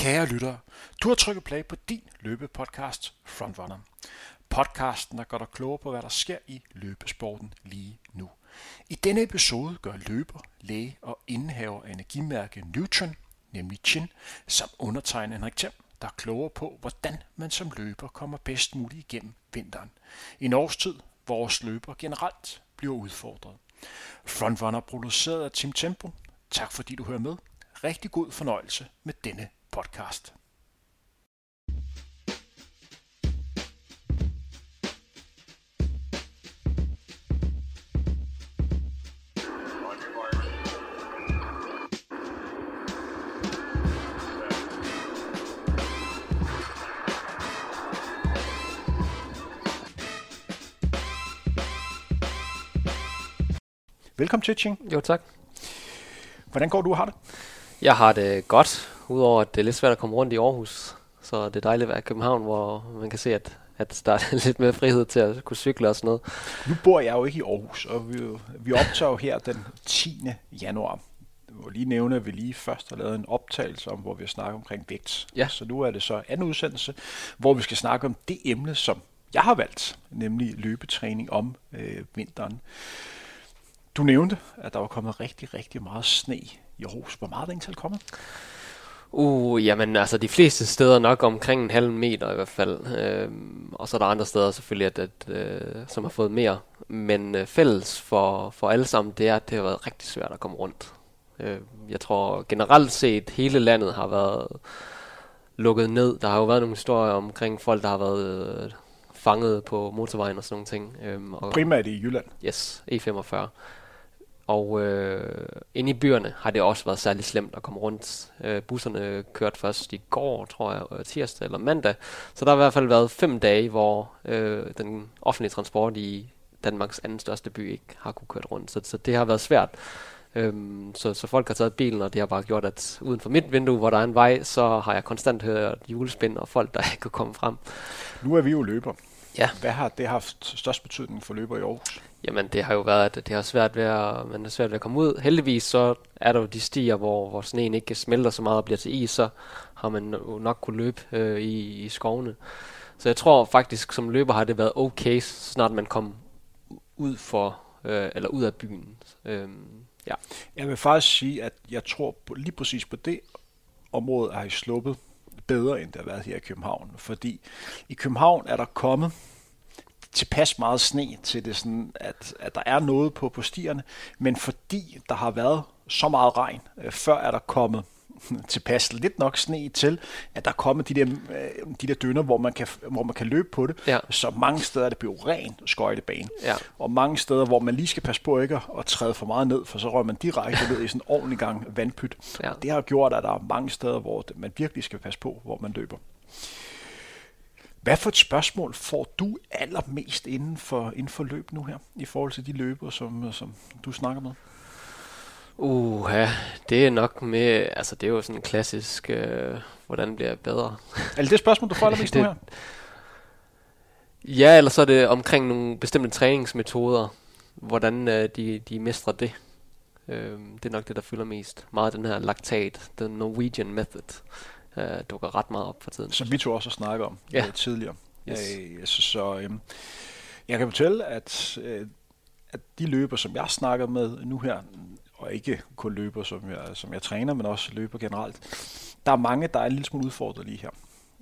Kære lyttere, du har trykket play på din løbepodcast Frontrunner. Podcasten, der gør dig klogere på, hvad der sker i løbesporten lige nu. I denne episode gør løber, læge og indehaver af energimærke Newton, nemlig Chin, som undertegner Henrik Thiem, der er klogere på, hvordan man som løber kommer bedst muligt igennem vinteren. I en årstid, hvor vores løber generelt bliver udfordret. Frontrunner produceret af Team Tempo. Tak fordi du hører med. Rigtig god fornøjelse med denne podcast. Velkommen til, Ching. Jo, tak. Hvordan går du har det? Jeg har det godt, udover at det er lidt svært at komme rundt i Aarhus. Så det er dejligt at være i København, hvor man kan se, at, at der er lidt mere frihed til at kunne cykle og sådan noget. Nu bor jeg jo ikke i Aarhus, og vi, vi optager jo her den 10. januar. Jeg må lige nævne, at vi lige først har lavet en optagelse om, hvor vi har snakket omkring vægt. Ja. Så nu er det så anden udsendelse, hvor vi skal snakke om det emne, som jeg har valgt, nemlig løbetræning om øh, vinteren. Du nævnte, at der var kommet rigtig, rigtig meget sne i Aarhus. Hvor meget er det egentlig kommet? Uh, jamen altså de fleste steder nok omkring en halv meter i hvert fald. Øhm, og så er der andre steder selvfølgelig, at, at, øh, som har fået mere. Men øh, fælles for, for alle sammen, det er, at det har været rigtig svært at komme rundt. Øh, jeg tror generelt set, hele landet har været lukket ned. Der har jo været nogle historier omkring folk, der har været øh, fanget på motorvejen og sådan nogle ting. Øhm, og, Primært i Jylland. Yes, E45. Og øh, inde i byerne har det også været særlig slemt at komme rundt. Øh, busserne kørte først i går, tror jeg, øh, tirsdag eller mandag. Så der har i hvert fald været fem dage, hvor øh, den offentlige transport i Danmarks anden største by ikke har kunne køre rundt. Så, så det har været svært. Øhm, så, så folk har taget bilen, og det har bare gjort, at uden for mit vindue, hvor der er en vej, så har jeg konstant hørt julespind og folk, der ikke kan komme frem. Nu er vi jo løber. Ja. Hvad har det haft størst betydning for løber i Aarhus? Jamen, det har jo været, at det har svært ved at, man er svært ved at komme ud. Heldigvis så er der jo de stier, hvor, hvor sneen ikke smelter så meget og bliver til is, så har man jo nok kunne løbe øh, i, i skovene. Så jeg tror faktisk, som løber har det været okay, så snart man kom ud for, øh, eller ud af byen. Øhm, ja. Jeg vil faktisk sige, at jeg tror på, lige præcis på det område har I sluppet bedre, end det har været her i København. Fordi i København er der kommet tilpas meget sne til det sådan, at, at der er noget på, på stierne, men fordi der har været så meget regn, øh, før er der kommet tilpas lidt nok sne til, at der er kommet de der, øh, de der dønner, hvor man, kan, hvor man kan løbe på det. Ja. Så mange steder er det blevet ren skøjtebane. Ja. Og mange steder, hvor man lige skal passe på ikke at, træde for meget ned, for så rører man direkte ned i sådan en ordentlig gang vandpyt. Ja. Det har gjort, at der er mange steder, hvor man virkelig skal passe på, hvor man løber. Hvad for et spørgsmål får du allermest inden for, inden for løb nu her, i forhold til de løbere, som, som du snakker med? Uh, ja, det er nok med, altså det er jo sådan en klassisk, øh, hvordan bliver jeg bedre? Er det det spørgsmål, du får allermest nu her? Ja, eller så er det omkring nogle bestemte træningsmetoder, hvordan øh, de, de mestrer det. Øh, det er nok det, der fylder mest. Meget den her laktat, den Norwegian method, øh, dukker ret meget op for tiden. Som vi to også har snakket om Ja. øh, tidligere. Yes. Øh, så så øhm, jeg kan fortælle, at, øh, at de løber, som jeg snakker med nu her, og ikke kun løber, som jeg, som jeg træner, men også løber generelt, der er mange, der er en lille smule udfordret lige her.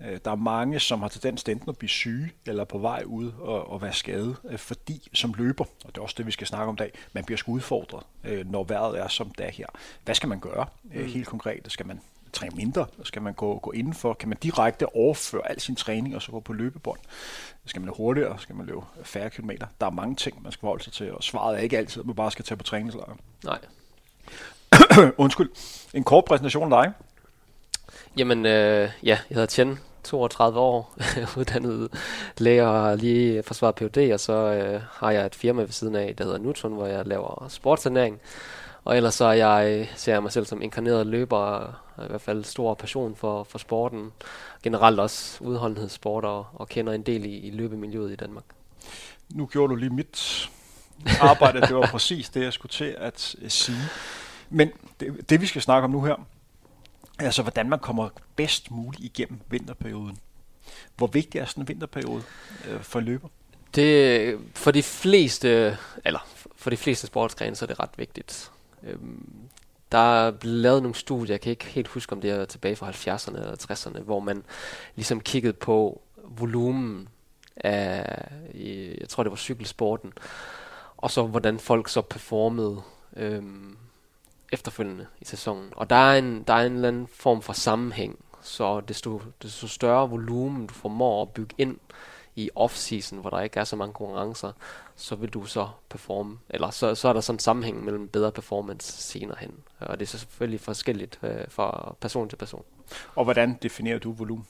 Øh, Der er mange, som har tendens til enten at blive syge, eller på vej ud og, og være skadet, øh, fordi som løber, og det er også det, vi skal snakke om i dag, man bliver sgu udfordret, øh, når vejret er som det er her. Hvad skal man gøre øh, helt konkret? Skal man træne mindre? Skal man gå, gå indenfor? Kan man direkte overføre al sin træning og så gå på løbebånd? Skal man løbe hurtigere? Skal man løbe færre kilometer? Der er mange ting, man skal forholde sig til, og svaret er ikke altid, at man bare skal tage på træningslejr. Nej. Undskyld. En kort præsentation af dig. Jamen, øh, ja, jeg hedder Tjen, 32 år, uddannet læge og lige forsvaret PhD, og så øh, har jeg et firma ved siden af, der hedder Nutron, hvor jeg laver sportsernæring. Og ellers så er jeg, ser jeg mig selv som inkarneret løber, og i hvert fald stor passion for, for sporten. Generelt også udholdenhedssport, og, og kender en del i, i løbemiljøet i Danmark. Nu gjorde du lige mit arbejde. Det var præcis det, jeg skulle til at øh, sige. Men det, det vi skal snakke om nu her, Altså, hvordan man kommer bedst muligt igennem vinterperioden. Hvor vigtig er sådan en vinterperiode øh, for løber? Det, for de fleste, eller for de fleste sportsgrene, så er det ret vigtigt. Øhm, der er blevet lavet nogle studier, jeg kan ikke helt huske, om det er tilbage fra 70'erne eller 60'erne, hvor man ligesom kiggede på volumen af, øh, jeg tror det var cykelsporten, og så hvordan folk så performede øhm, efterfølgende i sæsonen. Og der er, en, der er en eller anden form for sammenhæng, så desto, desto større volumen du formår at bygge ind i off-season, hvor der ikke er så mange konkurrencer, så vil du så performe, eller så, så er der sådan en sammenhæng mellem bedre performance senere hen. Og det er så selvfølgelig forskelligt øh, fra person til person. Og hvordan definerer du volumen?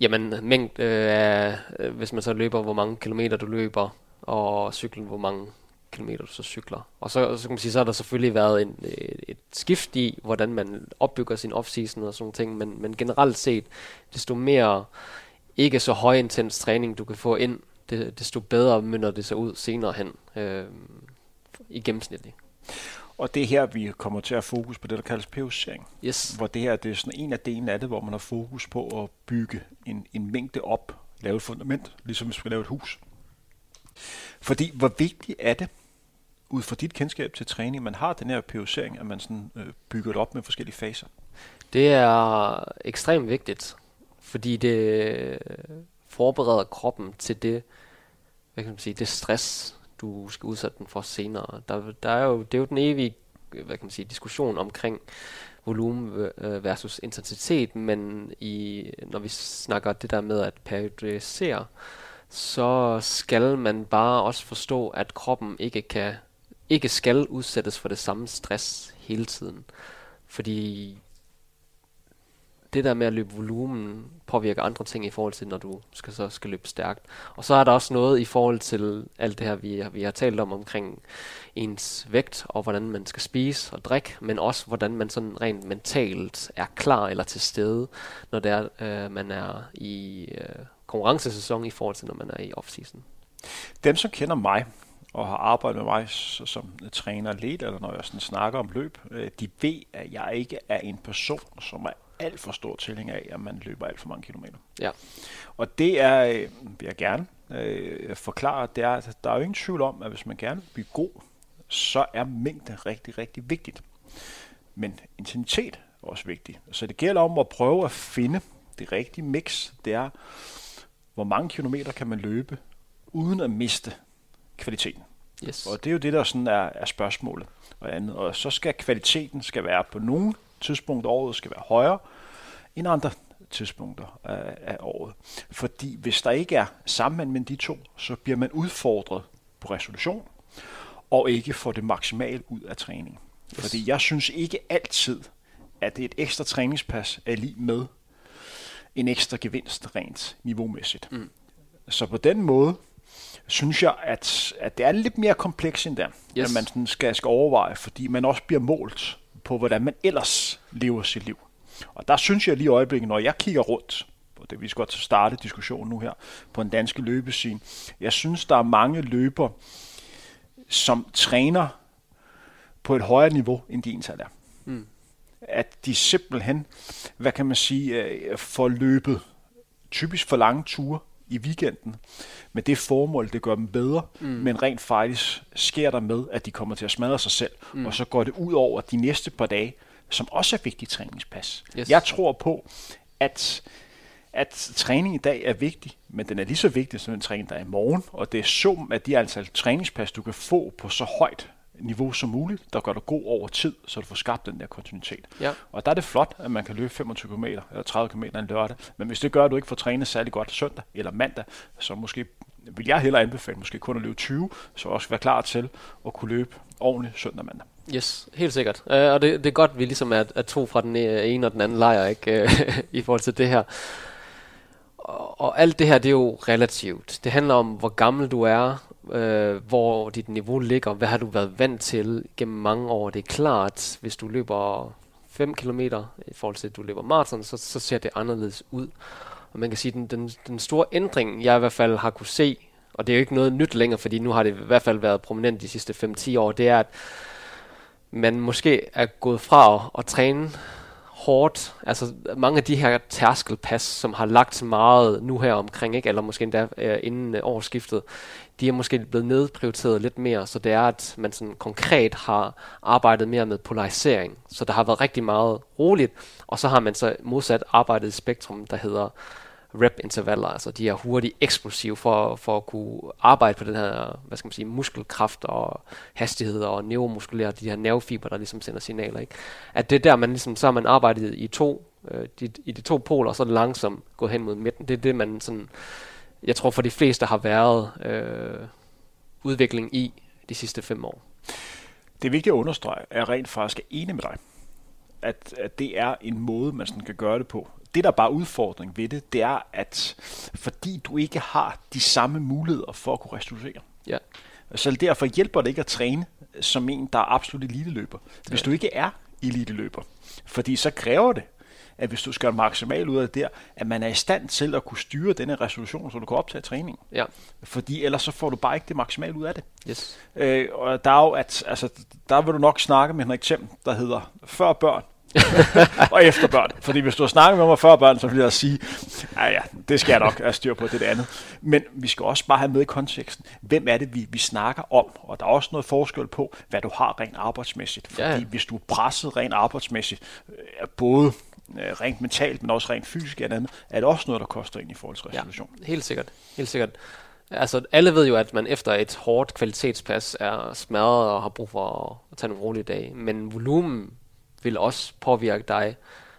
Jamen, mængd øh, er, øh, hvis man så løber, hvor mange kilometer du løber, og cyklen, hvor mange kilometer du så cykler. Og så, så kan man sige, så har der selvfølgelig været en, et, et skift i, hvordan man opbygger sin off-season og sådan ting, men, men generelt set, desto mere ikke så højintens træning du kan få ind, det, desto bedre mønner det sig ud senere hen øh, i gennemsnitligt. Og det er her, vi kommer til at fokus på det, der kaldes periodisering. Yes. Hvor det her det er sådan en af delene af det, hvor man har fokus på at bygge en, en mængde op, lave et fundament, ligesom hvis vi laver et hus. Fordi hvor vigtigt er det, ud fra dit kendskab til træning, man har den her periodisering, at man sådan, øh, bygger det op med forskellige faser? Det er ekstremt vigtigt, fordi det forbereder kroppen til det, hvad kan man sige, det stress, du skal udsætte den for senere. Der, der er jo, det er jo den evige hvad kan man sige, diskussion omkring volumen øh, versus intensitet, men i, når vi snakker det der med at periodisere, så skal man bare også forstå, at kroppen ikke kan ikke skal udsættes for det samme stress hele tiden. Fordi det der med at løbe volumen påvirker andre ting i forhold til, når du skal, så skal løbe stærkt. Og så er der også noget i forhold til alt det her, vi, vi har talt om omkring ens vægt, og hvordan man skal spise og drikke, men også hvordan man sådan rent mentalt er klar eller til stede, når det er, øh, man er i øh, konkurrencesæson i forhold til, når man er i off-season. Dem, som kender mig, og har arbejdet med mig som træner led, eller når jeg sådan snakker om løb, øh, de ved, at jeg ikke er en person, som er alt for stor tilhænger af, at man løber alt for mange kilometer. Ja. Og det er, øh, vil jeg gerne øh, forklare, det er, at der er jo ingen tvivl om, at hvis man gerne vil blive god, så er mængde rigtig, rigtig vigtigt. Men intensitet er også vigtigt. Så det gælder om at prøve at finde det rigtige mix. Det er, hvor mange kilometer kan man løbe, uden at miste kvaliteten. Yes. Og det er jo det, der sådan er, er spørgsmålet og andet. Og så skal kvaliteten skal være på nogle tidspunkter af året skal være højere end andre tidspunkter af, af året. Fordi hvis der ikke er sammenhæng mellem de to, så bliver man udfordret på resolution, og ikke får det maksimale ud af træning. Yes. Fordi jeg synes ikke altid, at det et ekstra træningspas er lige med en ekstra gevinst rent niveaumæssigt. Mm. Så på den måde, synes jeg, at, at det er lidt mere kompleks end der, yes. at man sådan skal, skal overveje, fordi man også bliver målt på, hvordan man ellers lever sit liv. Og der synes jeg lige i øjeblikket, når jeg kigger rundt, og det vi skal godt starte diskussionen nu her, på en danske løbescene, jeg synes, der er mange løber, som træner på et højere niveau, end de ens er. Mm. At de simpelthen, hvad kan man sige, øh, får løbet typisk for lange ture, i weekenden med det formål, det gør dem bedre, mm. men rent faktisk sker der med, at de kommer til at smadre sig selv, mm. og så går det ud over de næste par dage, som også er vigtigt træningspas. Yes. Jeg tror på, at at træning i dag er vigtig, men den er lige så vigtig som den træning, der er i morgen, og det er sum af de antal træningspas, du kan få på så højt niveau som muligt, der gør dig god over tid, så du får skabt den der kontinuitet. Ja. Og der er det flot, at man kan løbe 25 km eller 30 km en lørdag, men hvis det gør, at du ikke får trænet særlig godt søndag eller mandag, så måske vil jeg hellere anbefale måske kun at løbe 20, så også være klar til at kunne løbe ordentligt søndag mandag. Yes, helt sikkert. Uh, og det, det er godt, at vi ligesom er, er to fra den ene og den anden lejr ikke? Uh, i forhold til det her. Og, og alt det her, det er jo relativt. Det handler om, hvor gammel du er, øh, hvor dit niveau ligger, hvad har du været vant til gennem mange år. Det er klart, hvis du løber 5 km i forhold til, at du løber maraton, så, så ser det anderledes ud. Og man kan sige, den, den, den store ændring, jeg i hvert fald har kunne se, og det er jo ikke noget nyt længere, fordi nu har det i hvert fald været prominent de sidste 5-10 år, det er, at man måske er gået fra at, at træne hårdt, altså mange af de her tærskelpas, som har lagt meget nu her omkring, ikke? eller måske endda øh, inden øh, årsskiftet, de er måske blevet nedprioriteret lidt mere, så det er, at man sådan konkret har arbejdet mere med polarisering, så der har været rigtig meget roligt, og så har man så modsat arbejdet i spektrum, der hedder rep-intervaller, altså de er hurtigt eksplosive for, for at kunne arbejde på den her, hvad skal man sige, muskelkraft og hastighed og neuromuskulære, de her nervefiber, der ligesom sender signaler, ikke? At det er der, man ligesom, så har man arbejdet i to, øh, de, i de to poler, og så langsomt gået hen mod midten. Det er det, man sådan, jeg tror for de fleste har været øh, udvikling i de sidste fem år. Det er vigtigt at understrege, at jeg rent faktisk er enig med dig, at, at det er en måde, man sådan kan gøre det på det, der er bare udfordring ved det, det er, at fordi du ikke har de samme muligheder for at kunne restituere. Ja. Så derfor hjælper det ikke at træne som en, der er absolut eliteløber. Hvis ja. du ikke er eliteløber. Fordi så kræver det, at hvis du skal maksimalt ud af det der, at man er i stand til at kunne styre denne resolution, så du kan optage træning. Ja. Fordi ellers så får du bare ikke det maksimale ud af det. Yes. Øh, og der er jo, at, altså, der vil du nok snakke med Henrik Thiem, der hedder før børn, og efter børn. Fordi hvis du har snakket med mig før børn, så vil jeg sige, ja ja, det skal jeg nok have styr på, det, det andet. Men vi skal også bare have med i konteksten, hvem er det, vi, vi snakker om? Og der er også noget forskel på, hvad du har rent arbejdsmæssigt. Fordi ja. hvis du er presset rent arbejdsmæssigt, øh, både øh, rent mentalt, men også rent fysisk og andet, er det også noget, der koster ind i forhold til resolution. Ja, helt sikkert. Helt sikkert. Altså, alle ved jo, at man efter et hårdt kvalitetspas er smadret og har brug for at tage nogle rolige dage. Men volumen vil også påvirke dig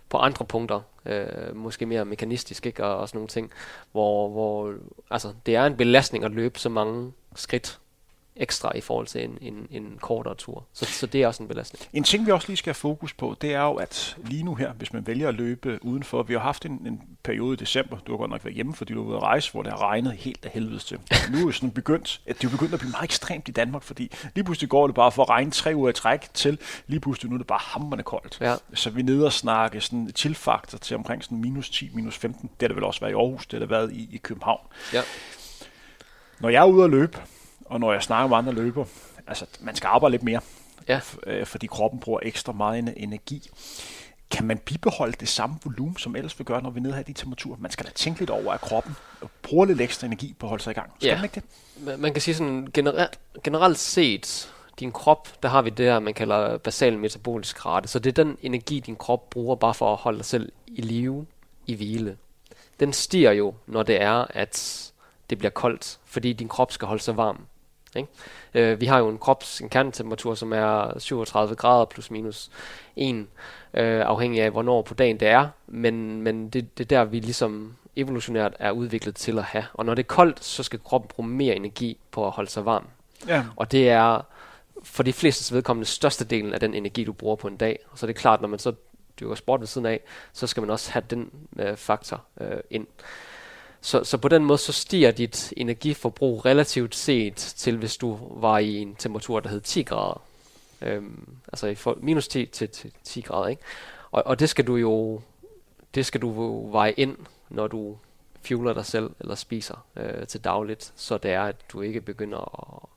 på andre punkter, øh, måske mere mekanistisk, ikke? Og, og sådan nogle ting, hvor, hvor altså, det er en belastning at løbe så mange skridt ekstra i forhold til en, en, en kortere tur. Så, så det er også en belastning. En ting, vi også lige skal have fokus på, det er jo, at lige nu her, hvis man vælger at løbe udenfor, vi har haft en, en periode i december, du har godt nok været hjemme, fordi du ude at rejse, hvor det har regnet helt af helvede til. Nu er det sådan begyndt, at det er begyndt at blive meget ekstremt i Danmark, fordi lige pludselig går det bare for at regne tre uger i træk til, lige pludselig nu er det bare hammerende koldt. Ja. Så vi er nede og snakke sådan tilfaktor til omkring sådan minus 10, minus 15. Det har det vel også været i Aarhus, det har det været i, i København. Ja. Når jeg er ude at løbe, og når jeg snakker med andre løber, altså man skal arbejde lidt mere, ja. Øh, fordi kroppen bruger ekstra meget energi. Kan man bibeholde det samme volumen, som ellers vil gøre, når vi er nede her i de temperaturer? Man skal da tænke lidt over, at kroppen bruger lidt ekstra energi på at holde sig i gang. Skal ja. man ikke det? Man kan sige sådan, generelt, generelt set, din krop, der har vi det her, man kalder basal metabolisk rate. Så det er den energi, din krop bruger bare for at holde dig selv i live, i hvile. Den stiger jo, når det er, at det bliver koldt, fordi din krop skal holde sig varm. Ikke? Øh, vi har jo en krops en kernetemperatur, som er 37 grader plus minus 1, øh, afhængig af hvornår på dagen det er, men, men det, det er der, vi ligesom evolutionært er udviklet til at have. Og når det er koldt, så skal kroppen bruge mere energi på at holde sig varm. Ja. Og det er for de fleste vedkommende største delen af den energi, du bruger på en dag. Og så er det klart, når man så dyrker sport ved siden af, så skal man også have den øh, faktor øh, ind. Så, så på den måde, så stiger dit energiforbrug relativt set til, hvis du var i en temperatur, der hed 10 grader. Øhm, altså i for, minus 10 til, til 10 grader, ikke? Og, og det skal du jo det skal du jo veje ind, når du fueler dig selv eller spiser øh, til dagligt, så det er, at du ikke begynder at,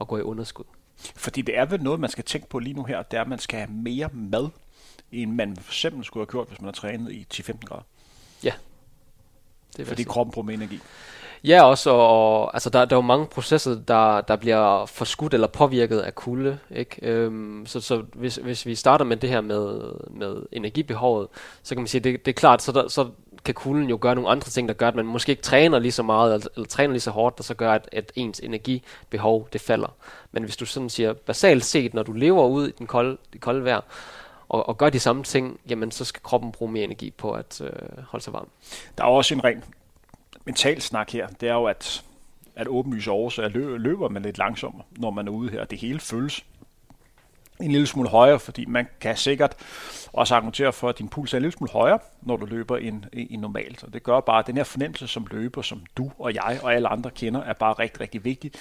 at gå i underskud. Fordi det er vel noget, man skal tænke på lige nu her, det er, at man skal have mere mad, end man for eksempel skulle have gjort, hvis man har trænet i 10-15 grader. Ja, det Fordi kroppen bruger mere energi. Ja, også, og, altså der, der er jo mange processer, der, der bliver forskudt eller påvirket af kulde. Ikke? Øhm, så så hvis, hvis vi starter med det her med, med energibehovet, så kan man sige, det, det er klart, så, der, så kan kulden jo gøre nogle andre ting, der gør, at man måske ikke træner lige så meget, eller, eller træner lige så hårdt, der så gør, at, at ens energibehov det falder. Men hvis du sådan siger, basalt set, når du lever ud i den kolde, det kolde vejr, og, og gør de samme ting, jamen så skal kroppen bruge mere energi på at øh, holde sig varm. Der er også en ren mental snak her. Det er jo, at, at åbenlyse årsager løber, løber man lidt langsommere, når man er ude her. Det hele føles en lille smule højere, fordi man kan sikkert også argumentere for, at din puls er en lille smule højere, når du løber end, end normalt. Og det gør bare, at den her fornemmelse som løber, som du og jeg og alle andre kender, er bare rigtig, rigtig vigtig.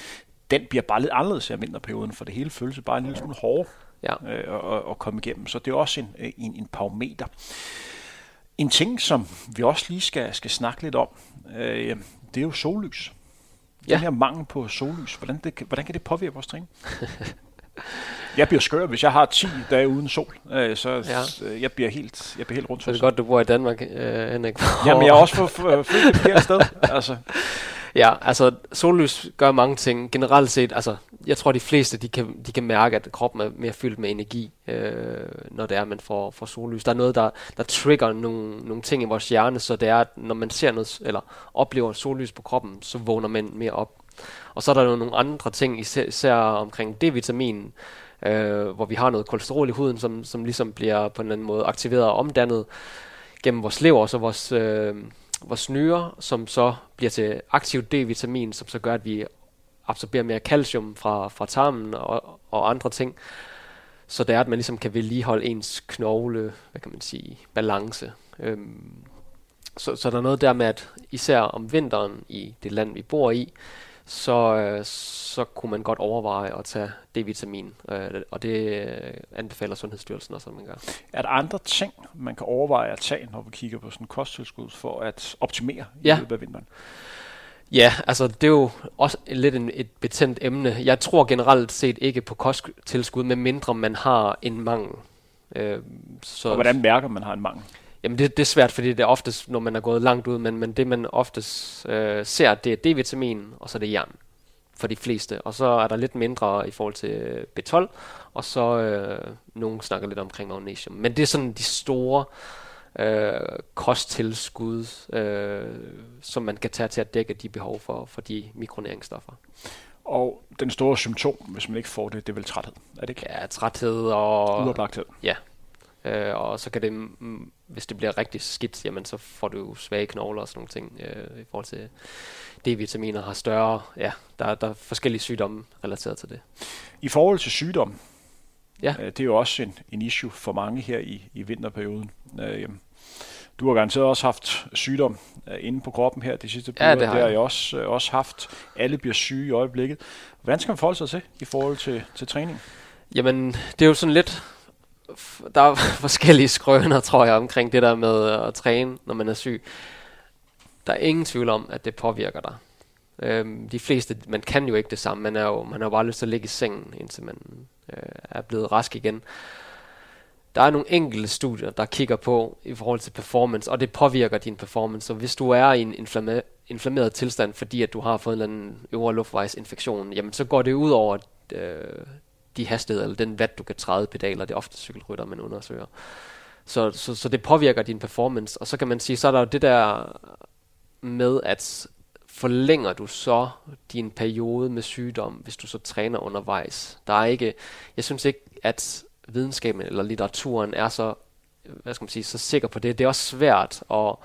Den bliver bare lidt anderledes i vinterperioden, for det hele føles bare en lille smule hårdere ja. øh, og, og komme igennem. Så det er også en, en, en parameter. En ting, som vi også lige skal, skal snakke lidt om, øh, det er jo sollys. Ja. Den her mangel på sollys, hvordan, det, hvordan kan det påvirke vores træning? Jeg bliver skør, hvis jeg har 10 dage uden sol, øh, så ja. jeg bliver helt, jeg bliver helt rundt. Så det er godt, du bor i Danmark, øh, Henrik. Jamen, jeg er også født et forkert sted. Altså. Ja, altså sollys gør mange ting. Generelt set, altså jeg tror de fleste, de kan, de kan mærke, at kroppen er mere fyldt med energi, øh, når det er, man får, får sollys. Der er noget, der, der trigger nogle, nogle ting i vores hjerne, så det er, at når man ser noget, eller oplever sollys på kroppen, så vågner man mere op. Og så er der jo nogle andre ting, især, især omkring D-vitamin, øh, hvor vi har noget kolesterol i huden, som, som ligesom bliver på en eller anden måde aktiveret og omdannet gennem vores lever, så vores... Øh, vores nyre, som så bliver til aktiv D-vitamin, som så gør, at vi absorberer mere calcium fra, fra tarmen og, og andre ting. Så det er, at man ligesom kan vedligeholde ens knogle, hvad kan man sige, balance. Øhm, så, så der er noget der med, at især om vinteren i det land, vi bor i, så, øh, så kunne man godt overveje at tage D-vitamin, øh, og det øh, anbefaler Sundhedsstyrelsen også, at man gør. Er der andre ting, man kan overveje at tage, når vi kigger på sådan kosttilskud, for at optimere ja. i løbet af vinteren? Ja, altså det er jo også lidt en, et betændt emne. Jeg tror generelt set ikke på kosttilskud, med mindre man har en mangel. Øh, så og hvordan mærker man har en mangel? Jamen det, det er svært, fordi det er oftest, når man er gået langt ud, men, men det man oftest øh, ser, det er D-vitamin, og så er det jern for de fleste. Og så er der lidt mindre i forhold til B12, og så øh, nogen snakker lidt omkring magnesium. Men det er sådan de store øh, kosttilskud, øh, som man kan tage til at dække de behov for, for de mikronæringsstoffer. Og den store symptom, hvis man ikke får det, det er vel træthed, er det ikke? Ja, træthed og... Uoplagthed. Ja, Øh, og så kan det, mm, hvis det bliver rigtig skidt, jamen så får du svage knogler og sådan nogle ting øh, i forhold til D-vitaminer har større, ja, der, der er forskellige sygdomme relateret til det. I forhold til sygdom, ja. øh, det er jo også en, en issue for mange her i, i vinterperioden. Øh, du har garanteret også haft sygdom øh, inde på kroppen her de sidste par ja, det har, har jeg også, øh, også haft. Alle bliver syge i øjeblikket. Hvordan skal man forholde sig til i forhold til, til træning? Jamen, det er jo sådan lidt der er forskellige skrøner, tror jeg, omkring det der med at træne, når man er syg. Der er ingen tvivl om, at det påvirker dig. Øhm, de fleste, man kan jo ikke det samme. Man, er jo, man har jo bare lyst til at ligge i sengen, indtil man øh, er blevet rask igen. Der er nogle enkelte studier, der kigger på i forhold til performance, og det påvirker din performance. Så hvis du er i en inflamme, inflammeret tilstand, fordi at du har fået en eller anden øvre luftvejsinfektion, jamen så går det ud over øh, de hastigheder, eller den watt, du kan træde pedaler, det er ofte cykelrytter, man undersøger. Så, så, så det påvirker din performance, og så kan man sige, så er der jo det der med, at forlænger du så din periode med sygdom, hvis du så træner undervejs. Der er ikke, jeg synes ikke, at videnskaben eller litteraturen er så, hvad skal man sige, så sikker på det. Det er også svært at,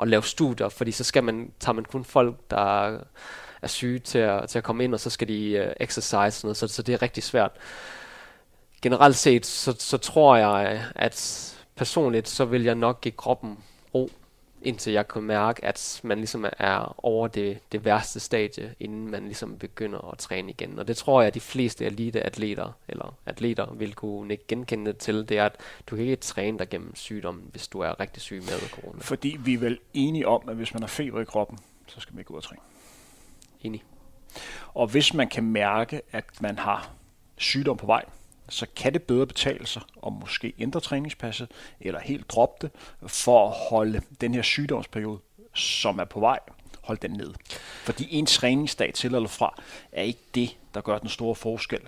at lave studier, fordi så skal man, tager man kun folk, der er syge til at, til at komme ind, og så skal de uh, exercise, sådan noget, så, så det er rigtig svært. Generelt set, så, så tror jeg, at personligt, så vil jeg nok give kroppen ro, indtil jeg kan mærke, at man ligesom er over det, det værste stadie, inden man ligesom begynder at træne igen. Og det tror jeg, at de fleste elite-atleter, eller atleter, vil kunne genkende til, det er, at du kan ikke træne dig gennem sygdommen, hvis du er rigtig syg med corona. Fordi vi er vel enige om, at hvis man har feber i kroppen, så skal man ikke ud og træne. Enig. Og hvis man kan mærke, at man har sygdom på vej, så kan det bedre betale sig at måske ændre træningspasset, eller helt droppe det, for at holde den her sygdomsperiode, som er på vej, holde den ned. Fordi en træningsdag til eller fra, er ikke det, der gør den store forskel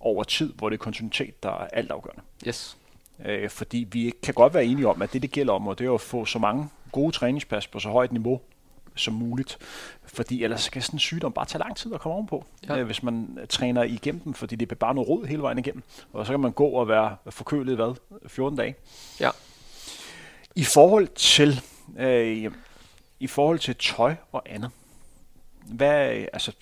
over tid, hvor det er kontinuitet, der er altafgørende. Yes. Øh, fordi vi kan godt være enige om, at det, det gælder om, og det er at få så mange gode træningspas på så højt niveau som muligt. Fordi ellers kan sådan en sygdom bare tage lang tid at komme ovenpå, ja. øh, hvis man træner igennem dem, fordi det bliver bare noget rod hele vejen igennem. Og så kan man gå og være forkølet, hvad, 14 dage. Ja. I forhold til, øh, i forhold til tøj og andet, hvad, altså,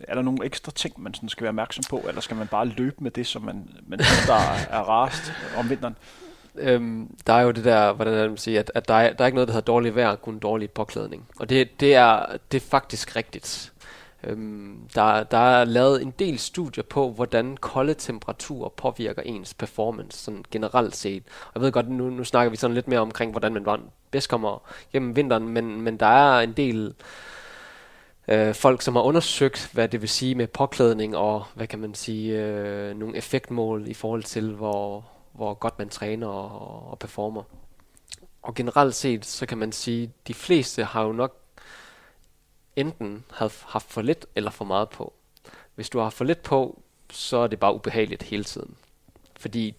er der nogle ekstra ting, man sådan skal være opmærksom på, eller skal man bare løbe med det, som man, man der er rast om vinteren? Øhm, der er jo det der, hvordan man siger, at, at der, er, der er ikke noget, der hedder dårlig vejr, kun dårlig påklædning. Og det, det, er, det er faktisk rigtigt. Øhm, der, der er lavet en del studier på, hvordan kolde temperaturer påvirker ens performance, sådan generelt set. Og jeg ved godt, nu, nu snakker vi sådan lidt mere omkring, hvordan man bedst kommer gennem vinteren, men, men der er en del øh, folk, som har undersøgt, hvad det vil sige med påklædning og, hvad kan man sige, øh, nogle effektmål i forhold til, hvor, hvor godt man træner og, og performer. Og generelt set, så kan man sige, de fleste har jo nok enten haft for lidt eller for meget på. Hvis du har for lidt på, så er det bare ubehageligt hele tiden. Fordi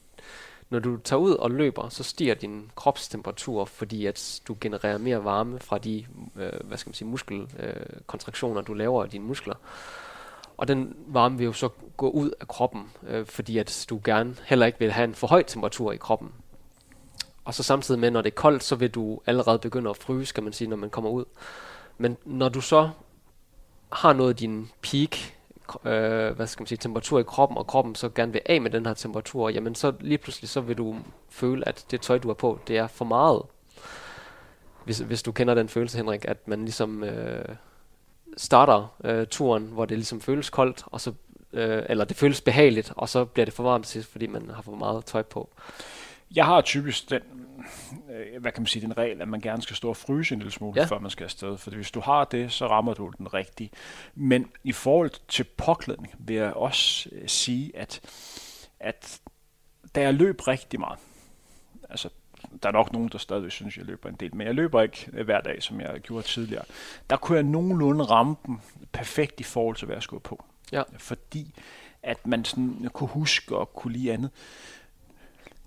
når du tager ud og løber, så stiger din kropstemperatur, fordi at du genererer mere varme fra de øh, hvad skal man sige, muskelkontraktioner, øh, du laver af dine muskler. Og den varme vil jo så gå ud af kroppen, øh, fordi at du gerne heller ikke vil have en for høj temperatur i kroppen. Og så samtidig med, når det er koldt, så vil du allerede begynde at fryse, kan man sige, når man kommer ud. Men når du så har nået din peak, øh, hvad skal man sige, temperatur i kroppen, og kroppen så gerne vil af med den her temperatur, jamen så lige pludselig så vil du føle, at det tøj, du har på, det er for meget. Hvis, hvis du kender den følelse, Henrik, at man ligesom øh, starter øh, turen, hvor det ligesom føles koldt, og så, øh, eller det føles behageligt, og så bliver det for varmt til fordi man har for meget tøj på. Jeg har typisk den, øh, hvad kan man sige, den regel, at man gerne skal stå og fryse en lille smule, ja. før man skal afsted. For hvis du har det, så rammer du den rigtige. Men i forhold til påklædning vil jeg også øh, sige, at, at da jeg løb rigtig meget, altså der er nok nogen, der stadig synes, jeg løber en del, men jeg løber ikke øh, hver dag, som jeg gjorde tidligere. Der kunne jeg nogenlunde ramme dem perfekt i forhold til, hvad jeg skulle på. Ja. Fordi at man sådan kunne huske og kunne lide andet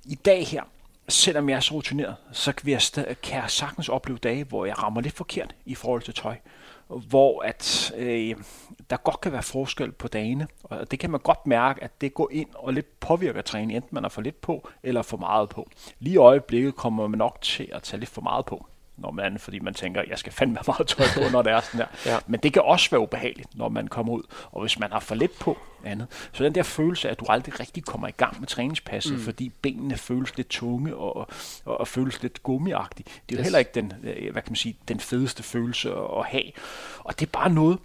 i dag her, selvom jeg er så rutineret, så kan jeg, kan jeg sagtens opleve dage, hvor jeg rammer lidt forkert i forhold til tøj. Hvor at øh, der godt kan være forskel på dagene, og det kan man godt mærke, at det går ind og lidt påvirker træning, enten man er for lidt på eller for meget på. Lige i øjeblikket kommer man nok til at tage lidt for meget på når man, fordi man tænker, jeg skal fandme meget tøj på, når det er sådan der. ja. Men det kan også være ubehageligt, når man kommer ud. Og hvis man har for lidt på andet. Så den der følelse af, at du aldrig rigtig kommer i gang med træningspasset, mm. fordi benene føles lidt tunge og, og, og føles lidt gummiagtige. Det er jo yes. heller ikke den, øh, hvad kan man sige, den fedeste følelse at have. Og det er bare noget,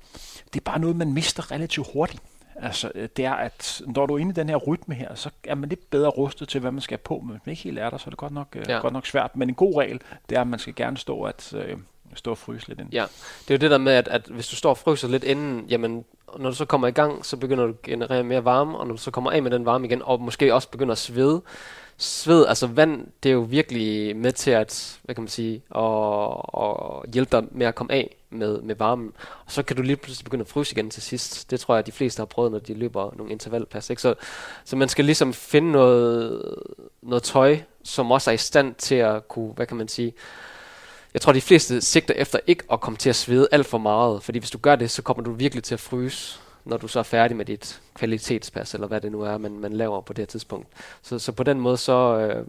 det er bare noget, man mister relativt hurtigt. Altså, øh, det er, at når du er inde i den her rytme her, så er man lidt bedre rustet til, hvad man skal på. Men hvis man ikke helt er der, så er det godt nok, øh, ja. godt nok svært. Men en god regel, det er, at man skal gerne stå at øh, stå og fryse lidt ind. Ja, det er jo det der med, at, at hvis du står og fryser lidt inden, jamen, når du så kommer i gang, så begynder du at generere mere varme, og når du så kommer af med den varme igen, og måske også begynder at svede, sved, altså vand, det er jo virkelig med til at, hvad kan man sige, at, at hjælpe dig med at komme af med, med varmen. Og så kan du lige pludselig begynde at fryse igen til sidst. Det tror jeg, at de fleste har prøvet, når de løber nogle intervallpas. Ikke? Så, så man skal ligesom finde noget, noget tøj, som også er i stand til at kunne, hvad kan man sige, jeg tror, de fleste sigter efter ikke at komme til at svede alt for meget, fordi hvis du gør det, så kommer du virkelig til at fryse når du så er færdig med dit kvalitetspas, eller hvad det nu er, man, man laver på det her tidspunkt. Så, så på den måde, så, øh,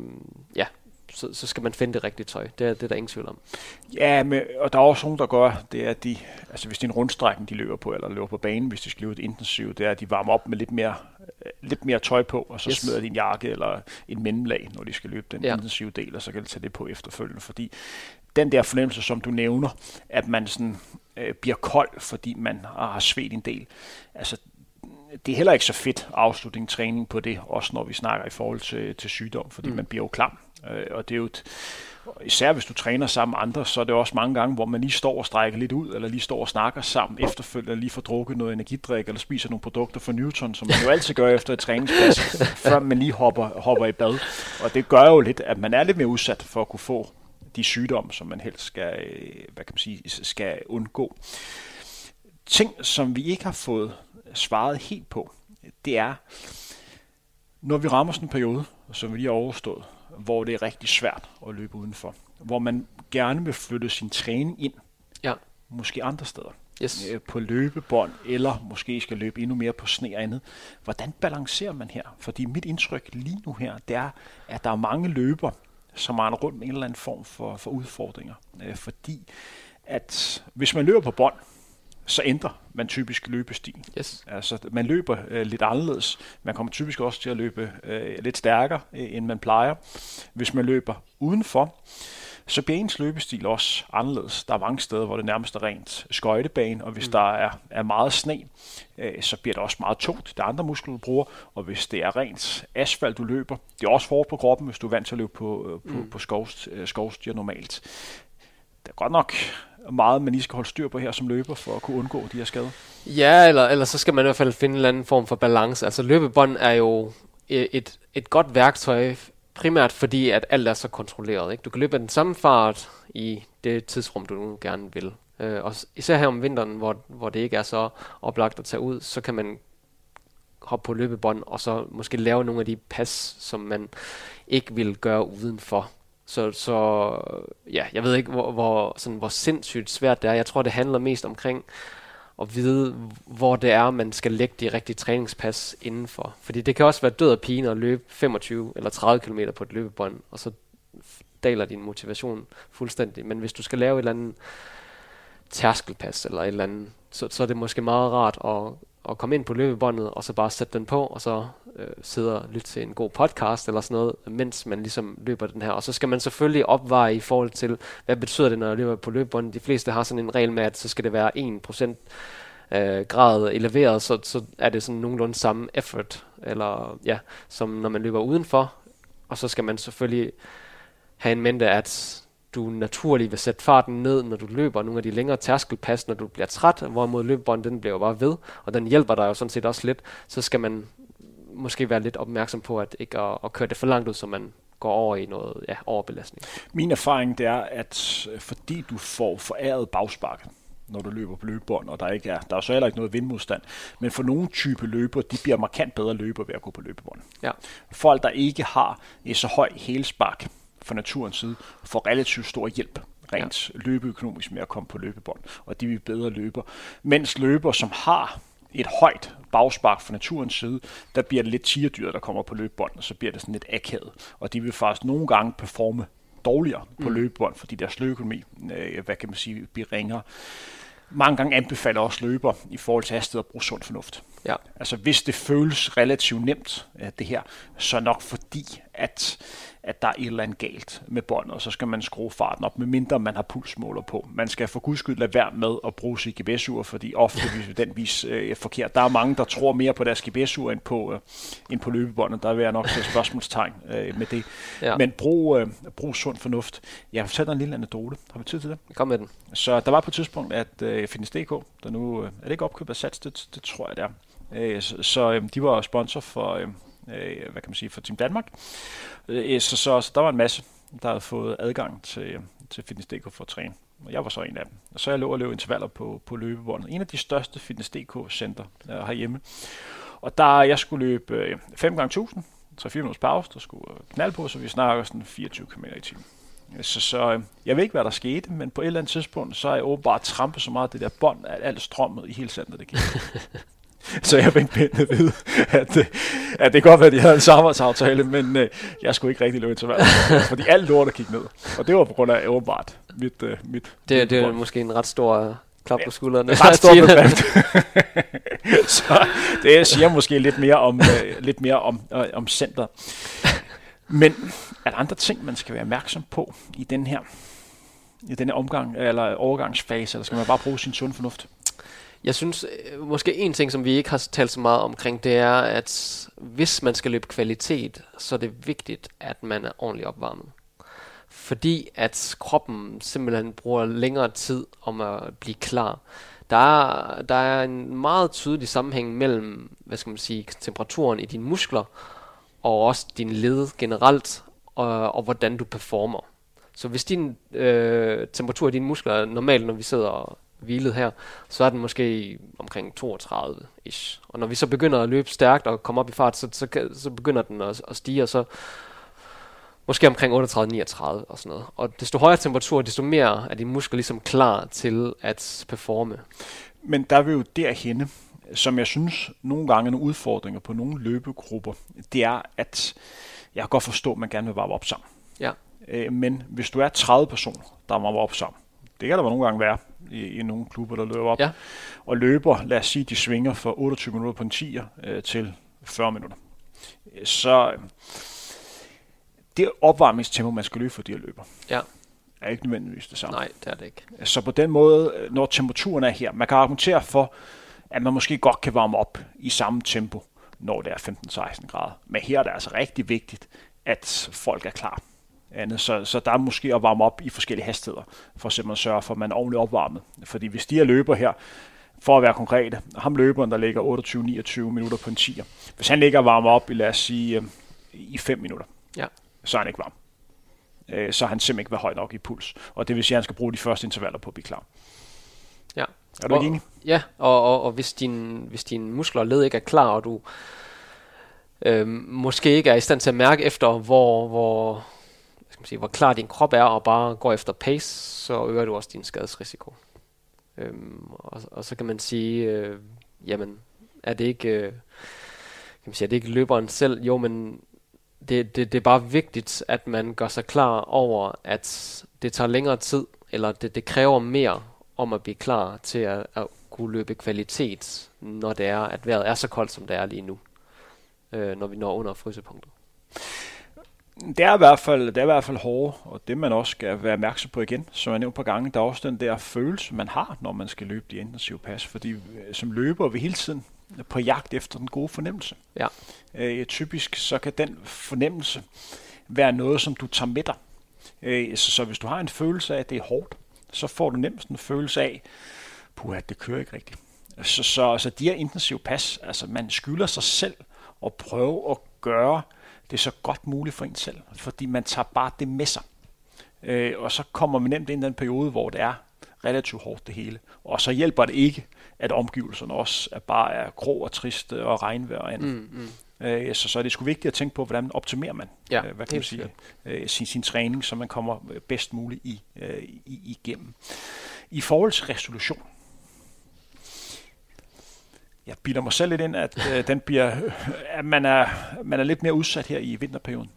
ja, så, så skal man finde det rigtige tøj. Det er, det er der ingen tvivl om. Ja, men, og der er også nogen, der gør, det er, at de, altså hvis det er en rundstrækning, de løber på, eller løber på banen, hvis de skal løbe et intensivt, det er, at de varmer op med lidt mere, øh, lidt mere tøj på, og så yes. smider de en jakke eller en mellemlag, når de skal løbe den ja. intensive del, og så kan de tage det på efterfølgende, fordi den der fornemmelse, som du nævner, at man sådan øh, bliver kold, fordi man har svedt en del. Altså, det er heller ikke så fedt afslutning træning på det, også når vi snakker i forhold til, til sygdom, fordi mm. man bliver jo klam. Øh, og det er jo et, især hvis du træner sammen med andre, så er det også mange gange, hvor man lige står og strækker lidt ud, eller lige står og snakker sammen efterfølgende, lige får drukket noget energidrik, eller spiser nogle produkter fra Newton, som man jo altid gør efter et træningspas, før man lige hopper, hopper i bad. Og det gør jo lidt, at man er lidt mere udsat for at kunne få de sygdomme, som man helst skal, hvad kan man sige, skal undgå. Ting, som vi ikke har fået svaret helt på, det er, når vi rammer sådan en periode, som vi lige har overstået, hvor det er rigtig svært at løbe udenfor, hvor man gerne vil flytte sin træning ind, ja. måske andre steder, yes. Øh, på løbebånd, eller måske skal løbe endnu mere på sne og andet. Hvordan balancerer man her? Fordi mit indtryk lige nu her, det er, at der er mange løber, som render rundt med en eller anden form for, for udfordringer. Øh, fordi at hvis man løber på bånd, så ændrer man typisk løbestil. Yes. Altså, man løber øh, lidt anderledes. Man kommer typisk også til at løbe øh, lidt stærkere, øh, end man plejer. Hvis man løber udenfor, så bliver ens løbestil også anderledes. Der er mange steder, hvor det nærmest er rent skøjtebane, og hvis mm. der er, er meget sne, øh, så bliver det også meget tungt. Der er andre muskler, du bruger, og hvis det er rent asfalt, du løber, det er også hårdt på kroppen, hvis du er vant til at løbe på, øh, på, mm. på skovst, øh, skovstier normalt. Det er godt nok meget man lige skal holde styr på her som løber for at kunne undgå de her skader? Ja, eller, eller så skal man i hvert fald finde en eller anden form for balance. Altså løbebånd er jo et, et godt værktøj, primært fordi, at alt er så kontrolleret. Ikke? Du kan løbe af den samme fart i det tidsrum, du nu gerne vil. Øh, og især her om vinteren, hvor, hvor det ikke er så oplagt at tage ud, så kan man hoppe på løbebånd, og så måske lave nogle af de pas, som man ikke vil gøre udenfor. Så, så ja, jeg ved ikke, hvor, hvor, sådan, hvor sindssygt svært det er. Jeg tror, det handler mest omkring at vide, hvor det er, man skal lægge de rigtige træningspas indenfor. Fordi det kan også være død og pine at løbe 25 eller 30 km på et løbebånd, og så daler din motivation fuldstændig. Men hvis du skal lave et eller andet tærskelpas eller et eller andet, så, så er det måske meget rart at, at komme ind på løbebåndet, og så bare sætte den på, og så øh, sidde og lytte til en god podcast eller sådan noget, mens man ligesom løber den her. Og så skal man selvfølgelig opveje i forhold til, hvad betyder det, når jeg løber på løbebåndet. De fleste har sådan en regel med, at så skal det være 1% øh, grad eleveret, så, så er det sådan nogenlunde samme effort, eller ja, som når man løber udenfor. Og så skal man selvfølgelig have en mente, at du naturligt vil sætte farten ned, når du løber nogle af de længere tærskelpas, når du bliver træt, hvorimod løbebånden den bliver jo bare ved, og den hjælper dig jo sådan set også lidt, så skal man måske være lidt opmærksom på, at ikke at, at køre det for langt ud, så man går over i noget ja, overbelastning. Min erfaring det er, at fordi du får foræret bagspark, når du løber på løbebånd, og der ikke er, der er så heller ikke noget vindmodstand. Men for nogle type løber, de bliver markant bedre løber ved at gå på løbebånd. Ja. Folk, der ikke har et så høj helspark, fra naturens side får relativt stor hjælp rent ja. løbeøkonomisk med at komme på løbebånd, og de vil bedre løber. Mens løber, som har et højt bagspark fra naturens side, der bliver det lidt tierdyr, der kommer på løbebånd, og så bliver det sådan lidt akavet. Og de vil faktisk nogle gange performe dårligere på mm. løbebånd, fordi deres løbeøkonomi, øh, hvad kan man sige, bliver ringere. Mange gange anbefaler også løber i forhold til hastighed at bruge sund fornuft. Ja. Altså hvis det føles relativt nemt, det her, så nok fordi, at at der er et eller andet galt med båndet, og så skal man skrue farten op, medmindre man har pulsmåler på. Man skal for guds skyld lade være med at bruge sit GPS-ur, fordi ofte vil den vis øh, forkert. Der er mange, der tror mere på deres GPS-ur end på, øh, end på løbebåndet. Der vil jeg nok sætte spørgsmålstegn øh, med det. Ja. Men brug, øh, brug sund fornuft. Jeg dig en lille anekdote. Har vi tid til det? Kom med den. Så der var på et tidspunkt, at øh, Findes.dk, der nu øh, er det ikke opkøbt af Sats, det, det tror jeg det er. Øh, så, så øh, de var sponsor for, øh, øh, hvad kan man sige, for Team Danmark. Øh, så, så, så der var en masse, der havde fået adgang til, til Fitness.dk for at træne. Og jeg var så en af dem. Og så jeg lå og løb intervaller på, på løbebåndet. En af de største Fitness.dk-center øh, herhjemme. Og der jeg skulle løbe øh, 5 gange 1000 3-4 minutters pause, der skulle øh, knald på, så vi snakker sådan 24 km i timen. Øh, så, så øh, jeg ved ikke, hvad der skete, men på et eller andet tidspunkt, så er jeg åbenbart trampet så meget det der bånd, at alt strømmet i hele centret, det gik. Så jeg fik pænt vide, at, øh, at det kan godt være, at de havde en samarbejdsaftale, men uh, jeg skulle ikke rigtig løbe til hver, fordi alt lortet gik ned. Og det var på grund af åbenbart mit, uh, mit Det, det er måske en ret stor klap på skuldrene. Ja, ret stor Så det siger måske lidt mere om, uh, lidt mere om, uh, om center. Men er der andre ting, man skal være opmærksom på i den her i denne omgang, eller overgangsfase, eller skal man bare bruge sin sund fornuft? Jeg synes, øh, måske en ting, som vi ikke har talt så meget omkring, det er, at hvis man skal løbe kvalitet, så er det vigtigt, at man er ordentligt opvarmet. Fordi at kroppen simpelthen bruger længere tid om at blive klar. Der er, der er en meget tydelig sammenhæng mellem, hvad skal man sige, temperaturen i dine muskler, og også din led generelt, og, og hvordan du performer. Så hvis din øh, temperatur i dine muskler er normalt, når vi sidder og hvilet her, så er den måske omkring 32-ish. Og når vi så begynder at løbe stærkt og komme op i fart, så, så, så begynder den at, at stige, og så måske omkring 38-39 og sådan noget. Og desto højere temperatur, desto mere er de muskler ligesom klar til at performe. Men der er vi jo derhenne, som jeg synes nogle gange nogle udfordringer på nogle løbegrupper, det er, at jeg kan godt forstå, at man gerne vil varme op sammen. Ja. Øh, men hvis du er 30 personer, der varmer op sammen, det kan der nogle gange være i, i nogle klubber, der løber op, ja. og løber, lad os sige, de svinger fra 28 minutter på en 10'er øh, til 40 minutter. Så øh, det opvarmningstempo, man skal løbe for de her løber, ja. er ikke nødvendigvis det samme. Nej, det er det ikke. Så på den måde, øh, når temperaturen er her, man kan argumentere for, at man måske godt kan varme op i samme tempo, når det er 15-16 grader. Men her er det altså rigtig vigtigt, at folk er klar andet. Så, så der er måske at varme op i forskellige hastigheder, for simpelthen at sørge for, at man er ordentligt opvarmet. Fordi hvis de er løber her, for at være konkrete, ham løberen, der ligger 28-29 minutter på en 10'er, hvis han ligger og varmer op i, lad os sige, øh, i 5 minutter, ja. så er han ikke varm. Øh, så har han simpelthen ikke været høj nok i puls. Og det vil sige, at han skal bruge de første intervaller på at blive klar. Ja. Er du og, ikke enig? Ja, og, og, og hvis, din, hvis dine muskler og led ikke er klar, og du øh, måske ikke er i stand til at mærke efter, hvor, hvor, man sige, hvor klar din krop er, og bare går efter pace, så øger du også din skadesrisiko. Øhm, og, og så kan man sige, øh, jamen, er det ikke, øh, kan man sige, er det ikke løberen selv? Jo, men det, det, det er bare vigtigt, at man gør sig klar over, at det tager længere tid, eller det, det kræver mere om at blive klar til at, at kunne løbe kvalitet, når det er, at vejret er så koldt, som det er lige nu, øh, når vi når under frysepunktet. Det er, i hvert fald, det er i hvert fald hårdt, og det man også skal være opmærksom på igen, som jeg nævnte på gange, der er også den der følelse, man har, når man skal løbe de intensive pas, fordi øh, som løber vi hele tiden på jagt efter den gode fornemmelse. Ja. Øh, typisk så kan den fornemmelse være noget, som du tager med dig. Øh, så, så hvis du har en følelse af, at det er hårdt, så får du nemt en følelse af, puha, det kører ikke rigtigt. Så, så, så de her intensive pas, altså man skylder sig selv at prøve at gøre det så godt muligt for en selv, fordi man tager bare det med sig. Øh, og så kommer man nemt ind i den periode, hvor det er relativt hårdt det hele. Og så hjælper det ikke, at omgivelserne også er bare er grå og triste og regnvejr og andet. Mm, mm. Øh, så, så er det sgu vigtigt at tænke på, hvordan optimerer man ja, øh, hvad kan man sige, øh, sin, sin træning, så man kommer bedst muligt i, øh, i, igennem. I forhold til resolution, jeg bilder mig selv lidt ind, at øh, den bliver, øh, at man er, man er lidt mere udsat her i vinterperioden.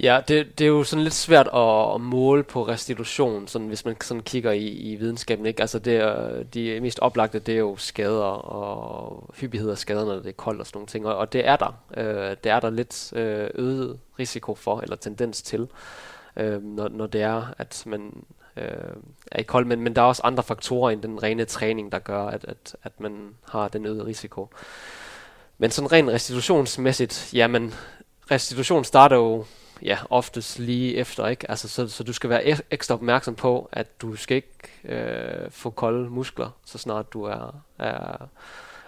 Ja, det, det er jo sådan lidt svært at, at måle på restitution, sådan, hvis man sådan kigger i, i videnskaben. Ikke? Altså det er, de mest oplagte, det er jo skader og hyppighed af skader, når det er koldt og sådan nogle ting. Og, og det er der. Øh, det er der lidt øh, øget risiko for, eller tendens til, øh, når, når det er, at man øh, er i kold. Men, men der er også andre faktorer end den rene træning, der gør, at, at, at man har den øgede risiko. Men sådan rent restitutionsmæssigt, jamen restitution starter jo ja, oftest lige efter, ikke? Altså, så, så du skal være ekstra opmærksom på, at du skal ikke øh, få kolde muskler, så snart du er, er,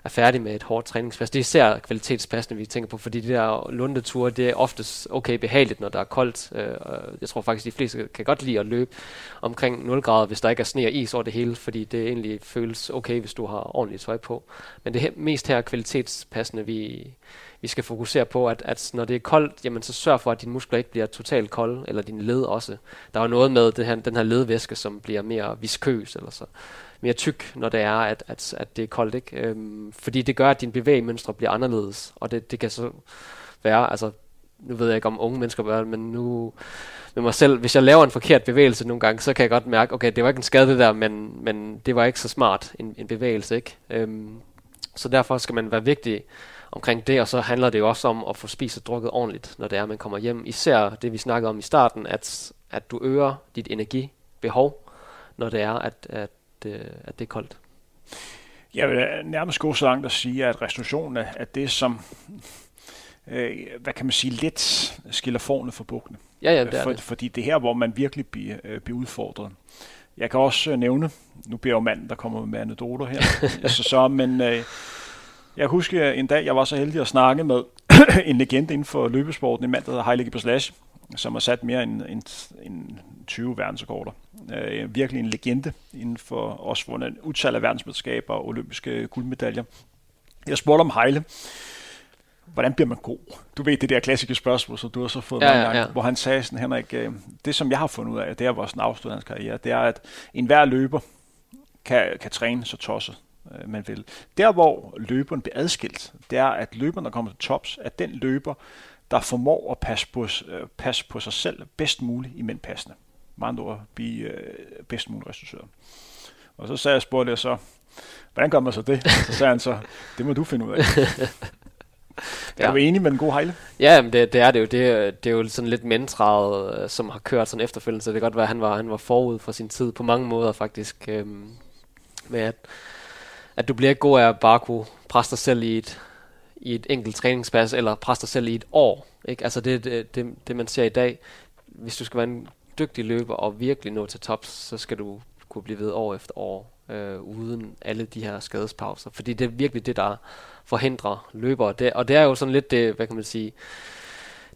er færdig med et hårdt træningspas. Det er især kvalitetspassene, vi tænker på, fordi de der lundeture, det er oftest okay behageligt, når der er koldt. Øh, jeg tror faktisk, de fleste kan godt lide at løbe omkring 0 grader, hvis der ikke er sne og is over det hele, fordi det egentlig føles okay, hvis du har ordentligt tøj på. Men det mest her kvalitetspassende, vi vi skal fokusere på, at, at når det er koldt, jamen så sørg for, at dine muskler ikke bliver totalt kolde, eller dine led også. Der er jo noget med det her, den her ledvæske, som bliver mere viskøs, eller så mere tyk, når det er, at, at, at det er koldt. Ikke? Øhm, fordi det gør, at din bevægemønstre bliver anderledes, og det, det kan så være, altså nu ved jeg ikke om unge mennesker gør men nu med mig selv, hvis jeg laver en forkert bevægelse nogle gange, så kan jeg godt mærke, okay, det var ikke en skade det der, men, men det var ikke så smart en, en bevægelse, ikke? Øhm, så derfor skal man være vigtig omkring det, og så handler det jo også om at få spist og drukket ordentligt, når det er, at man kommer hjem. Især det, vi snakkede om i starten, at, at du øger dit energibehov, når det er, at, at, øh, at det er koldt. Jeg vil nærmest gå så langt at sige, at restitutionen er det, som øh, hvad kan man sige, lidt skiller forne for bukkene. Ja, ja, det er for, det. Fordi det er her, hvor man virkelig bliver, øh, bliver udfordret. Jeg kan også øh, nævne, nu bliver jo manden, der kommer med anekdoter her, så, så, men øh, jeg husker en dag, jeg var så heldig at snakke med en legende inden for løbesporten, en mand, der hedder Heilige Baslash, som har sat mere end, end, end 20 verdensrekorder. Øh, virkelig en legende inden for også vundet utal af verdensmesterskaber og olympiske guldmedaljer. Jeg spurgte om Heile, hvordan bliver man god? Du ved det der klassiske spørgsmål, som du har så fået ja, mange ja, gange, ja. hvor han sagde sådan, Henrik, øh, det som jeg har fundet ud af, det er, hvor sådan hans karriere, det er, at enhver løber kan, kan træne så tosset, øh, man vil. Der, hvor løberen bliver adskilt, det er, at løberen, der kommer til tops, er den løber, der formår at passe på, øh, passe på sig selv bedst muligt i mændpassende. Med andre ord, blive øh, bedst muligt restitueret. Og så sagde jeg, spurgte jeg så, hvordan gør man så det? Så sagde han så, det må du finde ud af. Er ja. du enig med den gode Heile? Ja, men det, det er det jo. Det, det er jo sådan lidt mentraet, øh, som har kørt sådan efterfølgende, så det kan godt være, at han var, han var forud for sin tid på mange måder faktisk. Øhm, med at, at du bliver ikke god af at bare kunne presse dig selv i et, i et enkelt træningspas, eller presse dig selv i et år. Ikke? Altså det, det, det, det, man ser i dag, hvis du skal være en dygtig løber og virkelig nå til tops, så skal du kunne blive ved år efter år, øh, uden alle de her skadespauser. Fordi det er virkelig det, der forhindrer løbere. Det, og det er jo sådan lidt det, hvad kan man sige,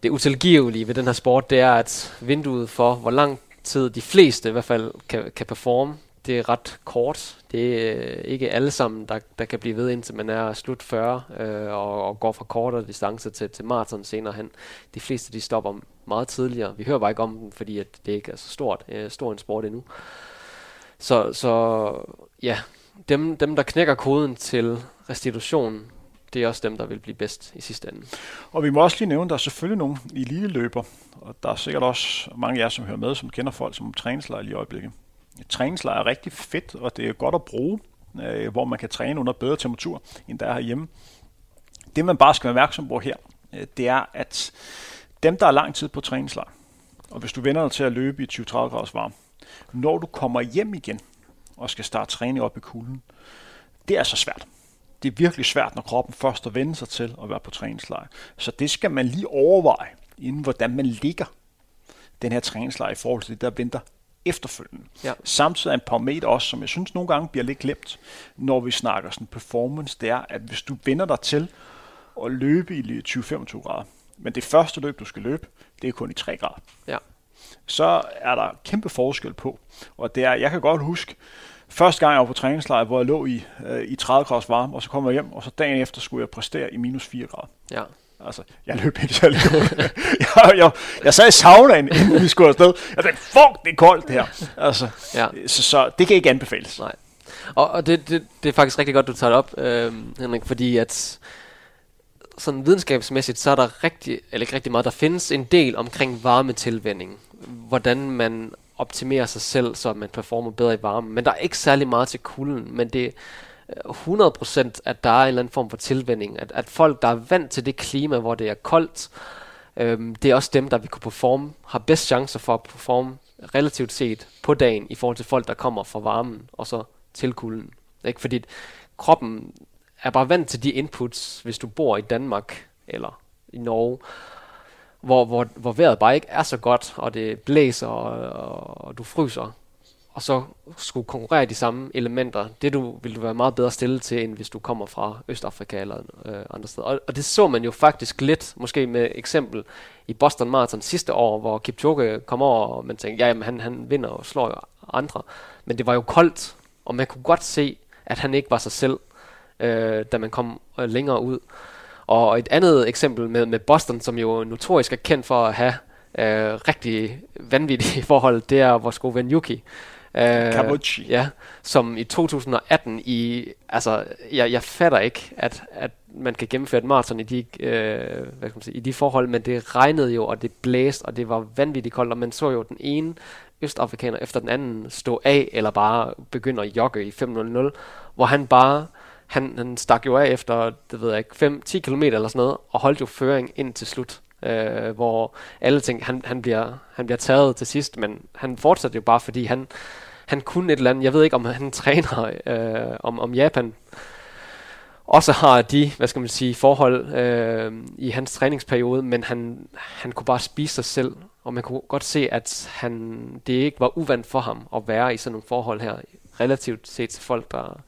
det utilgivelige ved den her sport, det er, at vinduet for, hvor lang tid de fleste i hvert fald kan, kan performe, det er ret kort. Det er øh, ikke alle sammen, der, der kan blive ved, indtil man er slut 40 øh, og, og går fra kortere distance til, til maraton senere hen. De fleste de stopper meget tidligere. Vi hører bare ikke om den, fordi at det ikke er så stort, øh, stor en sport endnu. Så, så ja, dem, dem der knækker koden til restitution, det er også dem, der vil blive bedst i sidste ende. Og vi må også lige nævne, at der er selvfølgelig nogle elite løber, og der er sikkert også mange af jer, som hører med, som kender folk som træningslejr i øjeblikket. Træningslejr er rigtig fedt, og det er godt at bruge, øh, hvor man kan træne under bedre temperatur, end der er herhjemme. Det man bare skal være opmærksom på her, øh, det er, at dem, der er lang tid på træningslejr, og hvis du vender dig til at løbe i 20-30 graders varme, når du kommer hjem igen og skal starte træning op i kulden, det er så svært. Det er virkelig svært, når kroppen først har vendt sig til at være på træningslejr. Så det skal man lige overveje, inden hvordan man ligger den her træningslejr i forhold til det, der venter efterfølgende. Ja. Samtidig er en parameter også, som jeg synes nogle gange bliver lidt glemt, når vi snakker sådan performance, det er, at hvis du vender dig til at løbe i 20-25 grader, men det første løb, du skal løbe, det er kun i 3 grader. Ja. Så er der kæmpe forskel på. Og det er, jeg kan godt huske, første gang jeg var på træningslejr, hvor jeg lå i, øh, i 30 grader varme, og så kom jeg hjem, og så dagen efter skulle jeg præstere i minus 4 grader. Ja. Altså, jeg løb ikke særlig godt. jeg, jeg, jeg sad i saunaen, inden vi skulle afsted. Jeg tænkte, fuck, det er koldt det her. Altså, ja. så, så det kan ikke anbefales. Nej. Og, og det, det, det er faktisk rigtig godt, du tager det op, øh, Henrik, fordi at sådan videnskabsmæssigt, så er der rigtig, eller ikke rigtig meget, der findes en del omkring varmetilvænding. Hvordan man optimerer sig selv, så man performer bedre i varme. Men der er ikke særlig meget til kulden, men det 100% at der er en eller anden form for tilvænding. At, at folk, der er vant til det klima, hvor det er koldt, øhm, det er også dem, der vil kunne performe, har bedst chancer for at performe relativt set på dagen, i forhold til folk, der kommer fra varmen, og så til kulden. Ikke? Fordi kroppen er bare vant til de inputs, hvis du bor i Danmark eller i Norge, hvor, hvor, hvor vejret bare ikke er så godt, og det blæser, og, og du fryser, og så skulle konkurrere de samme elementer, det du, vil du være meget bedre stillet til, end hvis du kommer fra Østafrika eller øh, andre steder. Og, og det så man jo faktisk lidt, måske med eksempel i Boston Marathon sidste år, hvor Kipchoge kom over, og man tænkte, ja, jamen, han, han vinder og slår jo andre. Men det var jo koldt, og man kunne godt se, at han ikke var sig selv øh, da man kom øh, længere ud. Og et andet eksempel med, med Boston, som jo notorisk er kendt for at have øh, rigtig vanvittige forhold, det er vores gode ven Yuki. Øh, Ja, som i 2018 i, altså, jeg, jeg fatter ikke, at, at man kan gennemføre et maraton i de, øh, hvad kan man sige, i de forhold, men det regnede jo, og det blæste, og det var vanvittigt koldt, og man så jo den ene østafrikaner efter den anden stå af, eller bare begynde at jogge i 5.00, hvor han bare han, han stak jo af efter, det ved jeg ikke, 5-10 km eller sådan noget, og holdt jo føring ind til slut. Øh, hvor alle tænkte, han, han, bliver, han bliver taget til sidst, men han fortsatte jo bare, fordi han, han kunne et eller andet. Jeg ved ikke, om han træner øh, om, om Japan. Også har de, hvad skal man sige, forhold øh, i hans træningsperiode, men han, han kunne bare spise sig selv, og man kunne godt se, at han, det ikke var uvandt for ham at være i sådan nogle forhold her, relativt set til folk, der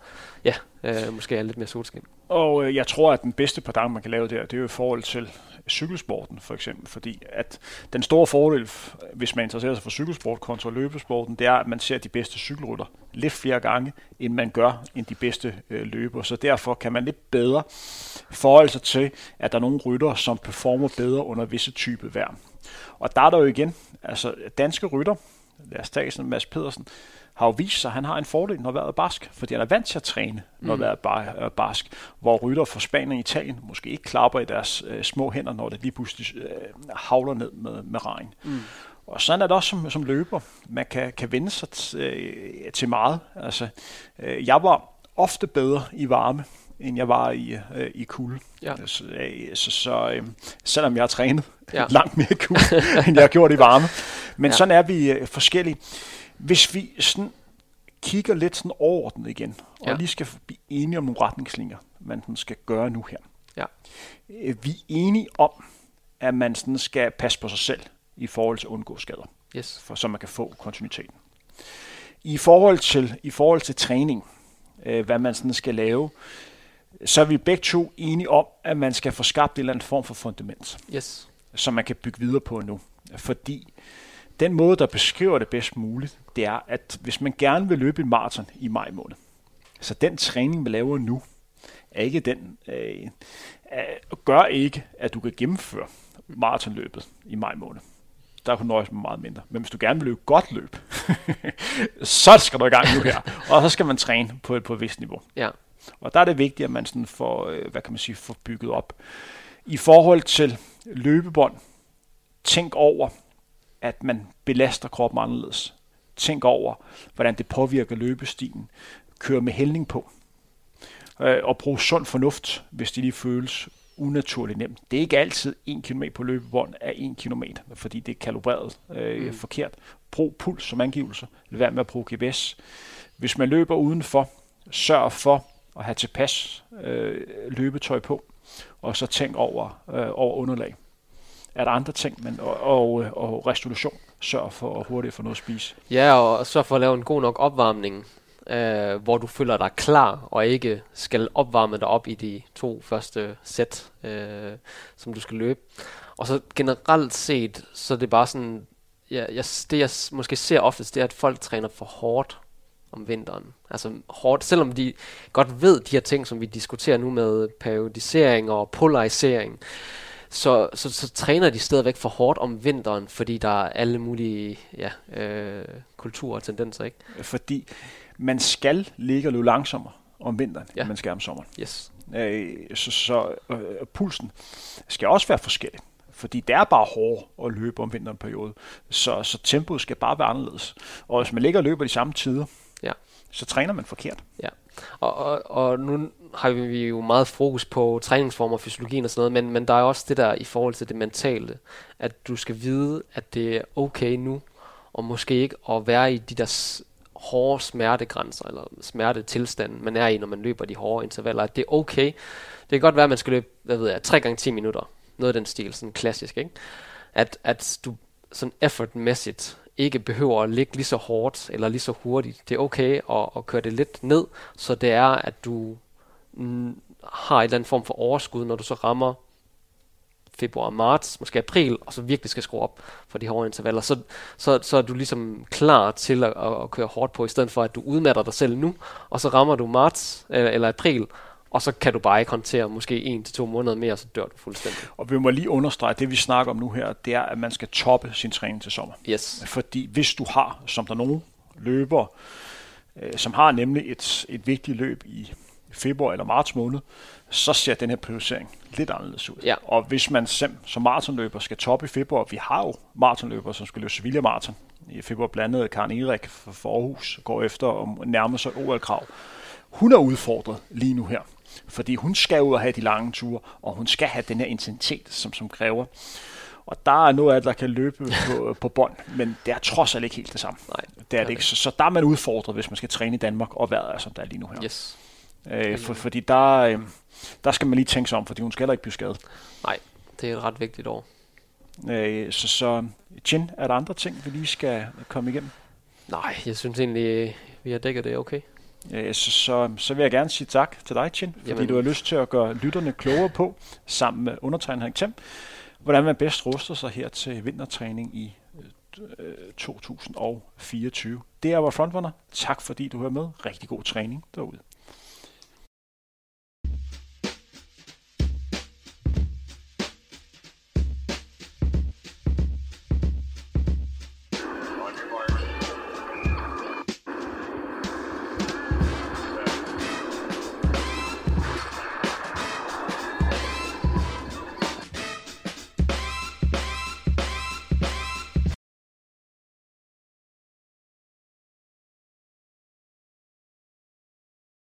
ja, øh, måske er lidt mere solskin. Og øh, jeg tror, at den bedste par man kan lave der, det er jo i forhold til cykelsporten for eksempel, fordi at den store fordel, hvis man interesserer sig for cykelsport kontra løbesporten, det er, at man ser de bedste cykelrytter lidt flere gange, end man gør end de bedste øh, løber. Så derfor kan man lidt bedre forholde sig til, at der er nogle rytter, som performer bedre under visse type vejr. Og der er der jo igen, altså danske rytter, lad os tage sådan Mads Pedersen, har jo vist sig, at han har en fordel, når vejret er barsk, fordi han er vant til at træne, når mm. vejret er barsk, hvor rytter fra Spanien og Italien måske ikke klapper i deres øh, små hænder, når det lige pludselig øh, havler ned med, med regn. Mm. Og sådan er det også som, som løber. Man kan, kan vende sig t, øh, til meget. Altså, øh, jeg var ofte bedre i varme, end jeg var i, øh, i kulde. Ja. Så, øh, så, så øh, selvom jeg har trænet ja. langt mere kulde, end jeg har gjort i varme. Men ja. sådan er vi øh, forskellige. Hvis vi sådan kigger lidt sådan overordnet igen, og ja. lige skal blive enige om nogle retningslinjer, man sådan skal gøre nu her. Ja. Øh, vi er enige om, at man sådan skal passe på sig selv i forhold til at undgå skader, Yes. for, så man kan få kontinuiteten. I forhold til, i forhold til træning, øh, hvad man sådan skal lave, så er vi begge to enige om, at man skal få skabt en eller anden form for fundament, Yes. som man kan bygge videre på nu. Fordi den måde, der beskriver det bedst muligt, det er, at hvis man gerne vil løbe en maraton i maj måned, så den træning, man laver nu, er ikke den, øh, gør ikke, at du kan gennemføre maratonløbet i maj måned. Der kan nøjes med meget mindre. Men hvis du gerne vil løbe godt løb, så skal du i gang nu her. Og så skal man træne på et, på et vist niveau. Ja. Og der er det vigtigt, at man sådan får, øh, hvad kan man sige, får bygget op. I forhold til løbebånd, tænk over, at man belaster kroppen anderledes. Tænk over, hvordan det påvirker løbestilen. Kør med hældning på. Øh, og brug sund fornuft, hvis det lige føles unaturligt nemt. Det er ikke altid 1 km på løbebånd er 1 km, fordi det er kalibreret øh, Mm. mm. forkert. Brug puls som angivelse. Lad være med at bruge GPS. Hvis man løber udenfor, sørg for at have tilpas øh, løbetøj på, og så tænk over, øh, over underlag. Er der andre ting, men, og, og, og restitution, sørg for at hurtigt få noget at spise. Ja, og så for at lave en god nok opvarmning, øh, hvor du føler dig klar, og ikke skal opvarme dig op i de to første sæt, øh, som du skal løbe. Og så generelt set, så er det bare sådan, ja, jeg, det jeg måske ser oftest, det er, at folk træner for hårdt om vinteren. Altså hårdt, selvom de godt ved de her ting, som vi diskuterer nu med periodisering og polarisering, så, så, så træner de stadigvæk for hårdt om vinteren, fordi der er alle mulige ja, øh, kulturer og tendenser, ikke? Fordi man skal ligge og løbe langsommere om vinteren, Ja. ja. end man skal om sommeren. Yes. Øh, så så øh, pulsen skal også være forskellig. Fordi det er bare hårdt at løbe om vinteren periode. Så, så tempoet skal bare være anderledes. Og hvis man ligger og løber de samme tider, Ja. så træner man forkert. Og, og, og nu har vi jo meget fokus på træningsformer, fysiologien og sådan noget, men, men der er også det der i forhold til det mentale, at du skal vide, at det er okay nu, og måske ikke at være i de der hårde smertegrænser, eller smertetilstanden, man er i, når man løber de hårde intervaller, at det er okay. Det kan godt være, at man skal løbe, hvad ved jeg, 3 gange 10 minutter, noget af den stil, sådan klassisk, ikke? At, at du sådan effortmæssigt ikke behøver at ligge lige så hårdt eller lige så hurtigt. Det er okay at, at køre det lidt ned, så det er, at du mm, har en eller anden form for overskud, når du så rammer februar, marts, måske april, og så virkelig skal skrue op for de hårde intervaller, så, så, så er du ligesom klar til at, at, at køre hårdt på, i stedet for at du udmatter dig selv nu, og så rammer du marts eller, eller april, og så kan du bare ikke håndtere måske en til to måneder mere, og så dør du fuldstændig. Og vi må lige understrege, det vi snakker om nu her, det er, at man skal toppe sin træning til sommer. Yes. Fordi hvis du har, som der er nogle løber, øh, som har nemlig et, et vigtigt løb i februar eller marts måned, så ser den her prioritering lidt anderledes ud. Ja. Og hvis man sem, som maratonløber skal toppe i februar, vi har jo maratonløbere, som skal løbe Sevilla Marathon i februar, blandt andet Karen Erik fra Aarhus, går efter at nærme sig OL-krav. Hun er udfordret lige nu her, fordi hun skal ud og have de lange ture, og hun skal have den her intensitet, som, som kræver. Og der er noget af det, der kan løbe på, på bånd, men det er trods alt ikke helt det samme. Nej, Det er det ikke. Så, så der er man udfordret, hvis man skal træne i Danmark, og vejret er, som der er lige nu her. Yes. Øh, for, fordi der, øh, der skal man lige tænke sig om, fordi hun skal heller ikke blive skadet. Det er et ret vigtigt år. Øh, så, så Chin, er der andre ting, vi lige skal komme igennem? Nej, jeg synes egentlig, vi har dækket det okay. Øh, så, så, så vil jeg gerne sige tak til dig, Chin, fordi Jamen. du har lyst til at gøre lytterne klogere på, sammen med undertegnet Henrik Thiem, hvordan man bedst ruster sig her til vintertræning i øh, 2024. Det er vores frontrunner. Tak fordi du hører med. Rigtig god træning derude.